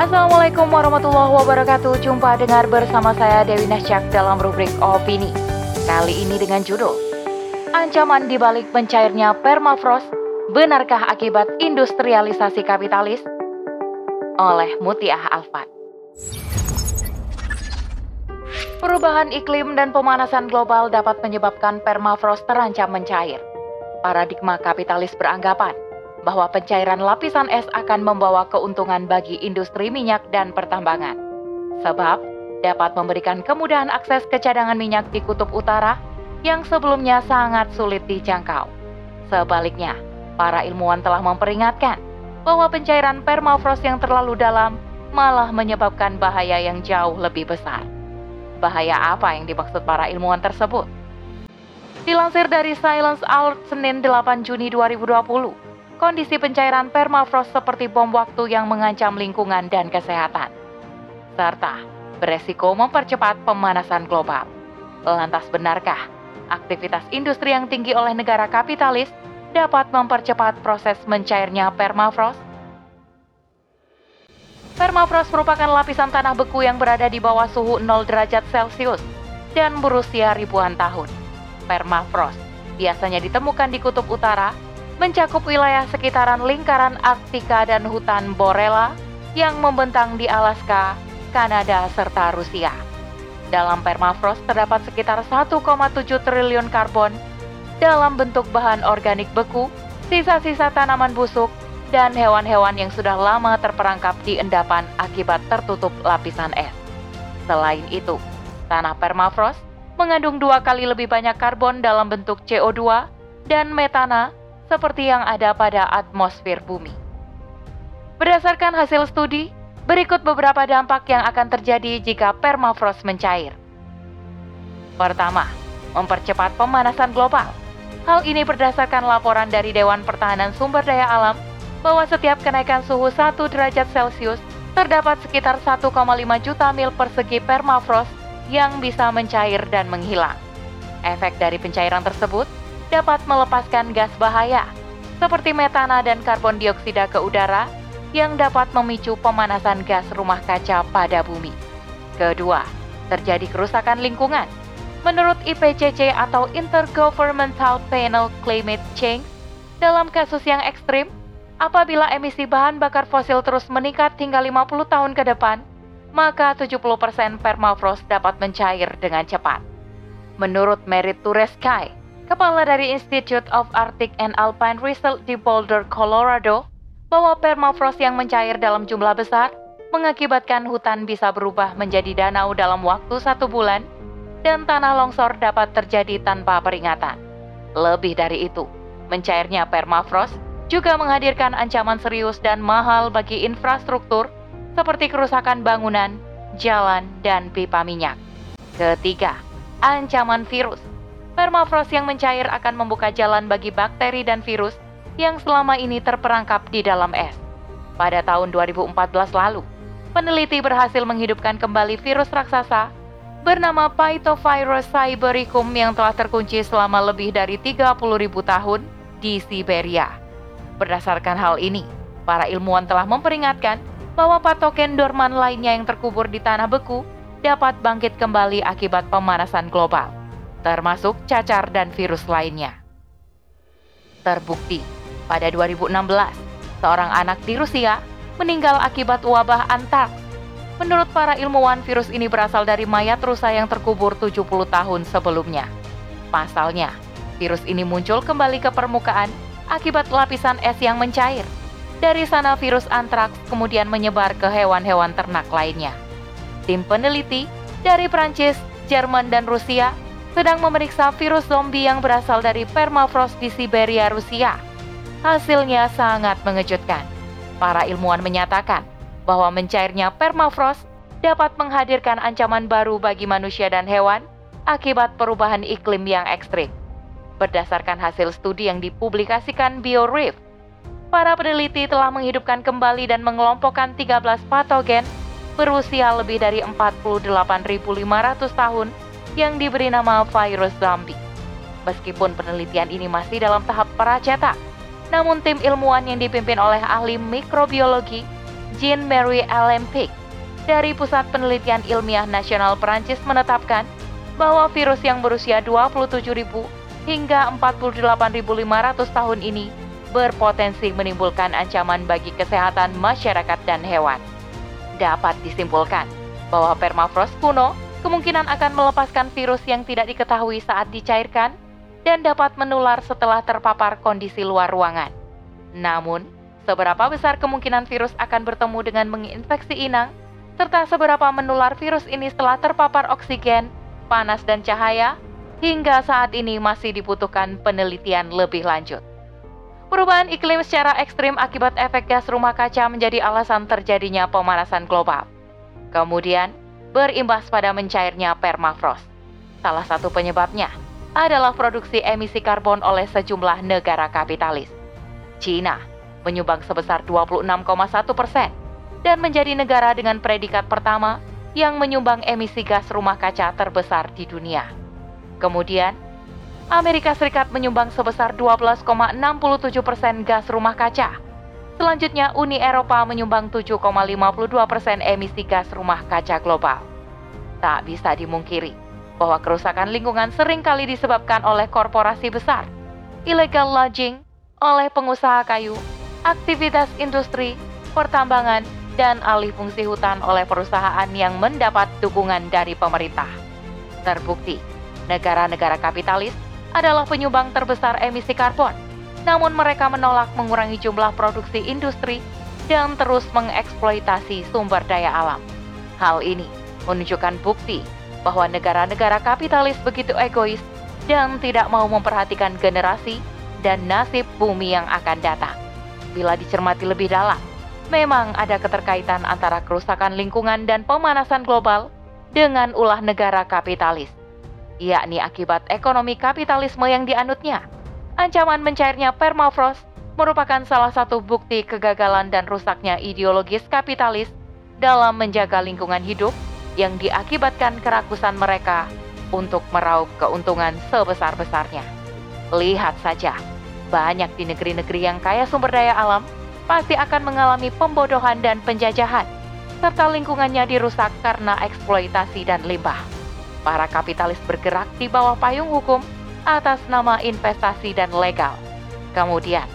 Assalamualaikum warahmatullahi wabarakatuh. Jumpa dengar bersama saya Dewi Nasyak dalam rubrik Opini. Kali ini dengan judul Ancaman dibalik pencairnya permafrost, benarkah akibat industrialisasi kapitalis? Oleh Mutiah Alfat. Perubahan iklim dan pemanasan global dapat menyebabkan permafrost terancam mencair. Paradigma kapitalis beranggapan bahwa pencairan lapisan es akan membawa keuntungan bagi industri minyak dan pertambangan. Sebab dapat memberikan kemudahan akses ke cadangan minyak di kutub utara yang sebelumnya sangat sulit dijangkau. Sebaliknya, para ilmuwan telah memperingatkan bahwa pencairan permafrost yang terlalu dalam malah menyebabkan bahaya yang jauh lebih besar. Bahaya apa yang dimaksud para ilmuwan tersebut? Dilansir dari Silence Alert Senin 8 Juni 2020, kondisi pencairan permafrost seperti bom waktu yang mengancam lingkungan dan kesehatan, serta beresiko mempercepat pemanasan global. Lantas benarkah aktivitas industri yang tinggi oleh negara kapitalis dapat mempercepat proses mencairnya permafrost? Permafrost merupakan lapisan tanah beku yang berada di bawah suhu 0 derajat Celcius dan berusia ribuan tahun. Permafrost biasanya ditemukan di kutub utara, mencakup wilayah sekitaran lingkaran Arktika dan hutan Borela yang membentang di Alaska, Kanada, serta Rusia. Dalam permafrost terdapat sekitar 1,7 triliun karbon dalam bentuk bahan organik beku, sisa-sisa tanaman busuk, dan hewan-hewan yang sudah lama terperangkap di endapan akibat tertutup lapisan es. Selain itu, tanah permafrost mengandung dua kali lebih banyak karbon dalam bentuk CO2 dan metana seperti yang ada pada atmosfer bumi. Berdasarkan hasil studi, berikut beberapa dampak yang akan terjadi jika permafrost mencair. Pertama, mempercepat pemanasan global. Hal ini berdasarkan laporan dari Dewan Pertahanan Sumber Daya Alam bahwa setiap kenaikan suhu 1 derajat Celcius terdapat sekitar 1,5 juta mil persegi permafrost yang bisa mencair dan menghilang. Efek dari pencairan tersebut dapat melepaskan gas bahaya seperti metana dan karbon dioksida ke udara yang dapat memicu pemanasan gas rumah kaca pada bumi. Kedua, terjadi kerusakan lingkungan. Menurut IPCC atau Intergovernmental Panel Climate Change, dalam kasus yang ekstrim, Apabila emisi bahan bakar fosil terus meningkat hingga 50 tahun ke depan, maka 70% permafrost dapat mencair dengan cepat. Menurut Merit Tureskai, kepala dari Institute of Arctic and Alpine Research di Boulder, Colorado, bahwa permafrost yang mencair dalam jumlah besar mengakibatkan hutan bisa berubah menjadi danau dalam waktu satu bulan dan tanah longsor dapat terjadi tanpa peringatan. Lebih dari itu, mencairnya permafrost juga menghadirkan ancaman serius dan mahal bagi infrastruktur seperti kerusakan bangunan, jalan, dan pipa minyak. Ketiga, ancaman virus. Permafrost yang mencair akan membuka jalan bagi bakteri dan virus yang selama ini terperangkap di dalam es. Pada tahun 2014 lalu, peneliti berhasil menghidupkan kembali virus raksasa bernama Phytovirus cybericum yang telah terkunci selama lebih dari 30.000 tahun di Siberia. Berdasarkan hal ini, para ilmuwan telah memperingatkan bahwa patogen dorman lainnya yang terkubur di tanah beku dapat bangkit kembali akibat pemanasan global, termasuk cacar dan virus lainnya. Terbukti, pada 2016, seorang anak di Rusia meninggal akibat wabah antraks. Menurut para ilmuwan, virus ini berasal dari mayat rusa yang terkubur 70 tahun sebelumnya. Pasalnya, virus ini muncul kembali ke permukaan akibat lapisan es yang mencair. Dari sana virus antraks kemudian menyebar ke hewan-hewan ternak lainnya. Tim peneliti dari Prancis, Jerman, dan Rusia sedang memeriksa virus zombie yang berasal dari permafrost di Siberia, Rusia. Hasilnya sangat mengejutkan. Para ilmuwan menyatakan bahwa mencairnya permafrost dapat menghadirkan ancaman baru bagi manusia dan hewan akibat perubahan iklim yang ekstrim. Berdasarkan hasil studi yang dipublikasikan BioReef, para peneliti telah menghidupkan kembali dan mengelompokkan 13 patogen berusia lebih dari 48.500 tahun yang diberi nama virus zombie. Meskipun penelitian ini masih dalam tahap pracetak, namun tim ilmuwan yang dipimpin oleh ahli mikrobiologi Jean Marie Olympic dari Pusat Penelitian Ilmiah Nasional Perancis menetapkan bahwa virus yang berusia 27.000 hingga 48.500 tahun ini berpotensi menimbulkan ancaman bagi kesehatan masyarakat dan hewan. Dapat disimpulkan bahwa permafrost kuno kemungkinan akan melepaskan virus yang tidak diketahui saat dicairkan dan dapat menular setelah terpapar kondisi luar ruangan. Namun, seberapa besar kemungkinan virus akan bertemu dengan menginfeksi inang serta seberapa menular virus ini setelah terpapar oksigen, panas, dan cahaya, hingga saat ini masih dibutuhkan penelitian lebih lanjut. Perubahan iklim secara ekstrim akibat efek gas rumah kaca menjadi alasan terjadinya pemanasan global. Kemudian, berimbas pada mencairnya permafrost. Salah satu penyebabnya adalah produksi emisi karbon oleh sejumlah negara kapitalis. China menyumbang sebesar 26,1 persen, dan menjadi negara dengan predikat pertama yang menyumbang emisi gas rumah kaca terbesar di dunia. Kemudian, Amerika Serikat menyumbang sebesar 12,67 persen gas rumah kaca. Selanjutnya, Uni Eropa menyumbang 7,52 persen emisi gas rumah kaca global. Tak bisa dimungkiri bahwa kerusakan lingkungan sering kali disebabkan oleh korporasi besar, illegal logging, oleh pengusaha kayu, aktivitas industri, pertambangan, dan alih fungsi hutan oleh perusahaan yang mendapat dukungan dari pemerintah. Terbukti, negara-negara kapitalis adalah penyumbang terbesar emisi karbon, namun mereka menolak mengurangi jumlah produksi industri dan terus mengeksploitasi sumber daya alam. Hal ini menunjukkan bukti bahwa negara-negara kapitalis begitu egois dan tidak mau memperhatikan generasi dan nasib bumi yang akan datang. Bila dicermati lebih dalam, memang ada keterkaitan antara kerusakan lingkungan dan pemanasan global dengan ulah negara kapitalis, yakni akibat ekonomi kapitalisme yang dianutnya. Ancaman mencairnya permafrost merupakan salah satu bukti kegagalan dan rusaknya ideologis kapitalis dalam menjaga lingkungan hidup yang diakibatkan kerakusan mereka untuk meraup keuntungan sebesar-besarnya. Lihat saja, banyak di negeri-negeri yang kaya sumber daya alam pasti akan mengalami pembodohan dan penjajahan, serta lingkungannya dirusak karena eksploitasi dan limbah. Para kapitalis bergerak di bawah payung hukum atas nama investasi dan legal. Kemudian,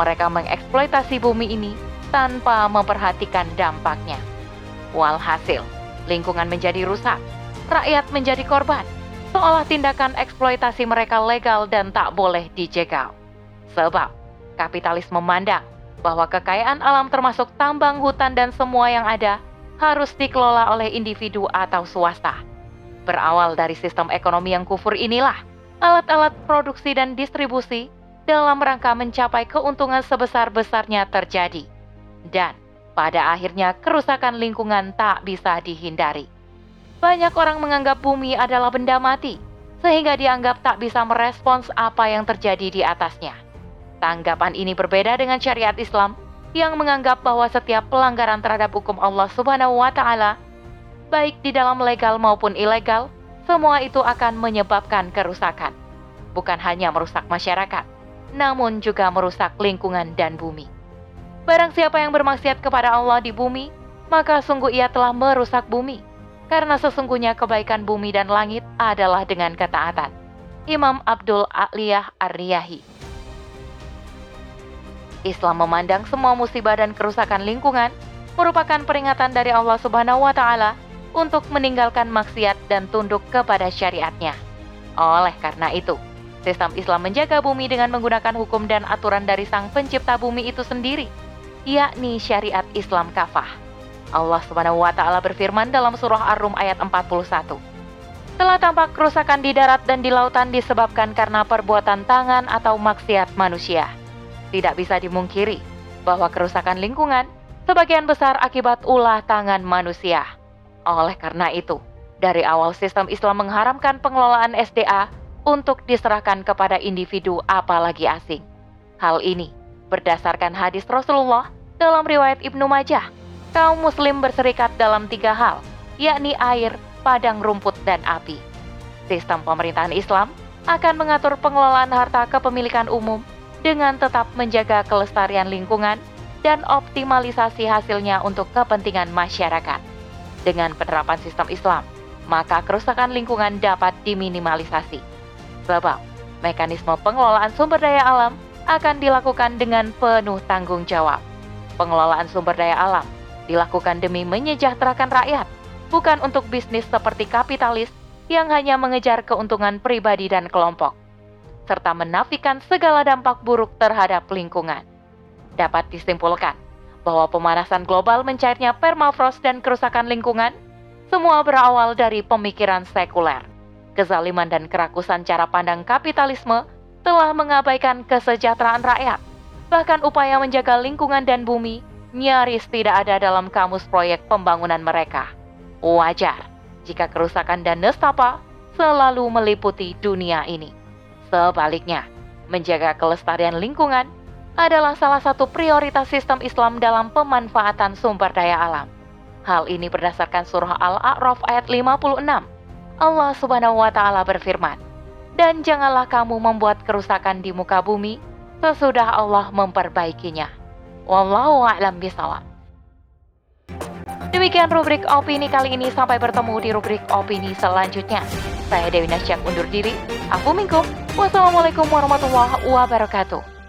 mereka mengeksploitasi bumi ini tanpa memperhatikan dampaknya. Walhasil, lingkungan menjadi rusak, rakyat menjadi korban, seolah tindakan eksploitasi mereka legal dan tak boleh dijegal. Sebab, kapitalis memandang bahwa kekayaan alam termasuk tambang, hutan, dan semua yang ada harus dikelola oleh individu atau swasta. Berawal dari sistem ekonomi yang kufur inilah, alat-alat produksi dan distribusi dalam rangka mencapai keuntungan sebesar-besarnya terjadi. Dan pada akhirnya kerusakan lingkungan tak bisa dihindari. Banyak orang menganggap bumi adalah benda mati, sehingga dianggap tak bisa merespons apa yang terjadi di atasnya. Tanggapan ini berbeda dengan syariat Islam yang menganggap bahwa setiap pelanggaran terhadap hukum Allah Subhanahu wa taala, baik di dalam legal maupun ilegal, semua itu akan menyebabkan kerusakan. Bukan hanya merusak masyarakat, namun juga merusak lingkungan dan bumi. Barang siapa yang bermaksiat kepada Allah di bumi, maka sungguh ia telah merusak bumi, karena sesungguhnya kebaikan bumi dan langit adalah dengan ketaatan. Imam Abdul A'liyah Ar-Riyahi Islam memandang semua musibah dan kerusakan lingkungan merupakan peringatan dari Allah Subhanahu wa taala untuk meninggalkan maksiat dan tunduk kepada syariatnya. Oleh karena itu, sistem Islam menjaga bumi dengan menggunakan hukum dan aturan dari sang pencipta bumi itu sendiri, yakni syariat Islam kafah. Allah Subhanahu wa taala berfirman dalam surah Ar-Rum ayat 41. Telah tampak kerusakan di darat dan di lautan disebabkan karena perbuatan tangan atau maksiat manusia. Tidak bisa dimungkiri bahwa kerusakan lingkungan sebagian besar akibat ulah tangan manusia. Oleh karena itu, dari awal sistem Islam mengharamkan pengelolaan SDA untuk diserahkan kepada individu apalagi asing. Hal ini berdasarkan hadis Rasulullah dalam riwayat Ibnu Majah. Kaum muslim berserikat dalam tiga hal, yakni air, padang rumput, dan api. Sistem pemerintahan Islam akan mengatur pengelolaan harta kepemilikan umum dengan tetap menjaga kelestarian lingkungan dan optimalisasi hasilnya untuk kepentingan masyarakat. Dengan penerapan sistem Islam, maka kerusakan lingkungan dapat diminimalisasi. Sebab, mekanisme pengelolaan sumber daya alam akan dilakukan dengan penuh tanggung jawab. Pengelolaan sumber daya alam dilakukan demi menyejahterakan rakyat, bukan untuk bisnis seperti kapitalis yang hanya mengejar keuntungan pribadi dan kelompok, serta menafikan segala dampak buruk terhadap lingkungan. Dapat disimpulkan bahwa pemanasan global mencairnya permafrost dan kerusakan lingkungan semua berawal dari pemikiran sekuler. Kezaliman dan kerakusan cara pandang kapitalisme telah mengabaikan kesejahteraan rakyat. Bahkan upaya menjaga lingkungan dan bumi nyaris tidak ada dalam kamus proyek pembangunan mereka. Wajar jika kerusakan dan nestapa selalu meliputi dunia ini. Sebaliknya, menjaga kelestarian lingkungan adalah salah satu prioritas sistem Islam dalam pemanfaatan sumber daya alam. Hal ini berdasarkan surah Al-A'raf ayat 56. Allah Subhanahu wa taala berfirman, "Dan janganlah kamu membuat kerusakan di muka bumi sesudah Allah memperbaikinya." Wallahu a'lam bishawab. Demikian rubrik opini kali ini. Sampai bertemu di rubrik opini selanjutnya. Saya Dewi Nasyak undur diri. Aku Minggu. Wassalamualaikum warahmatullahi wabarakatuh.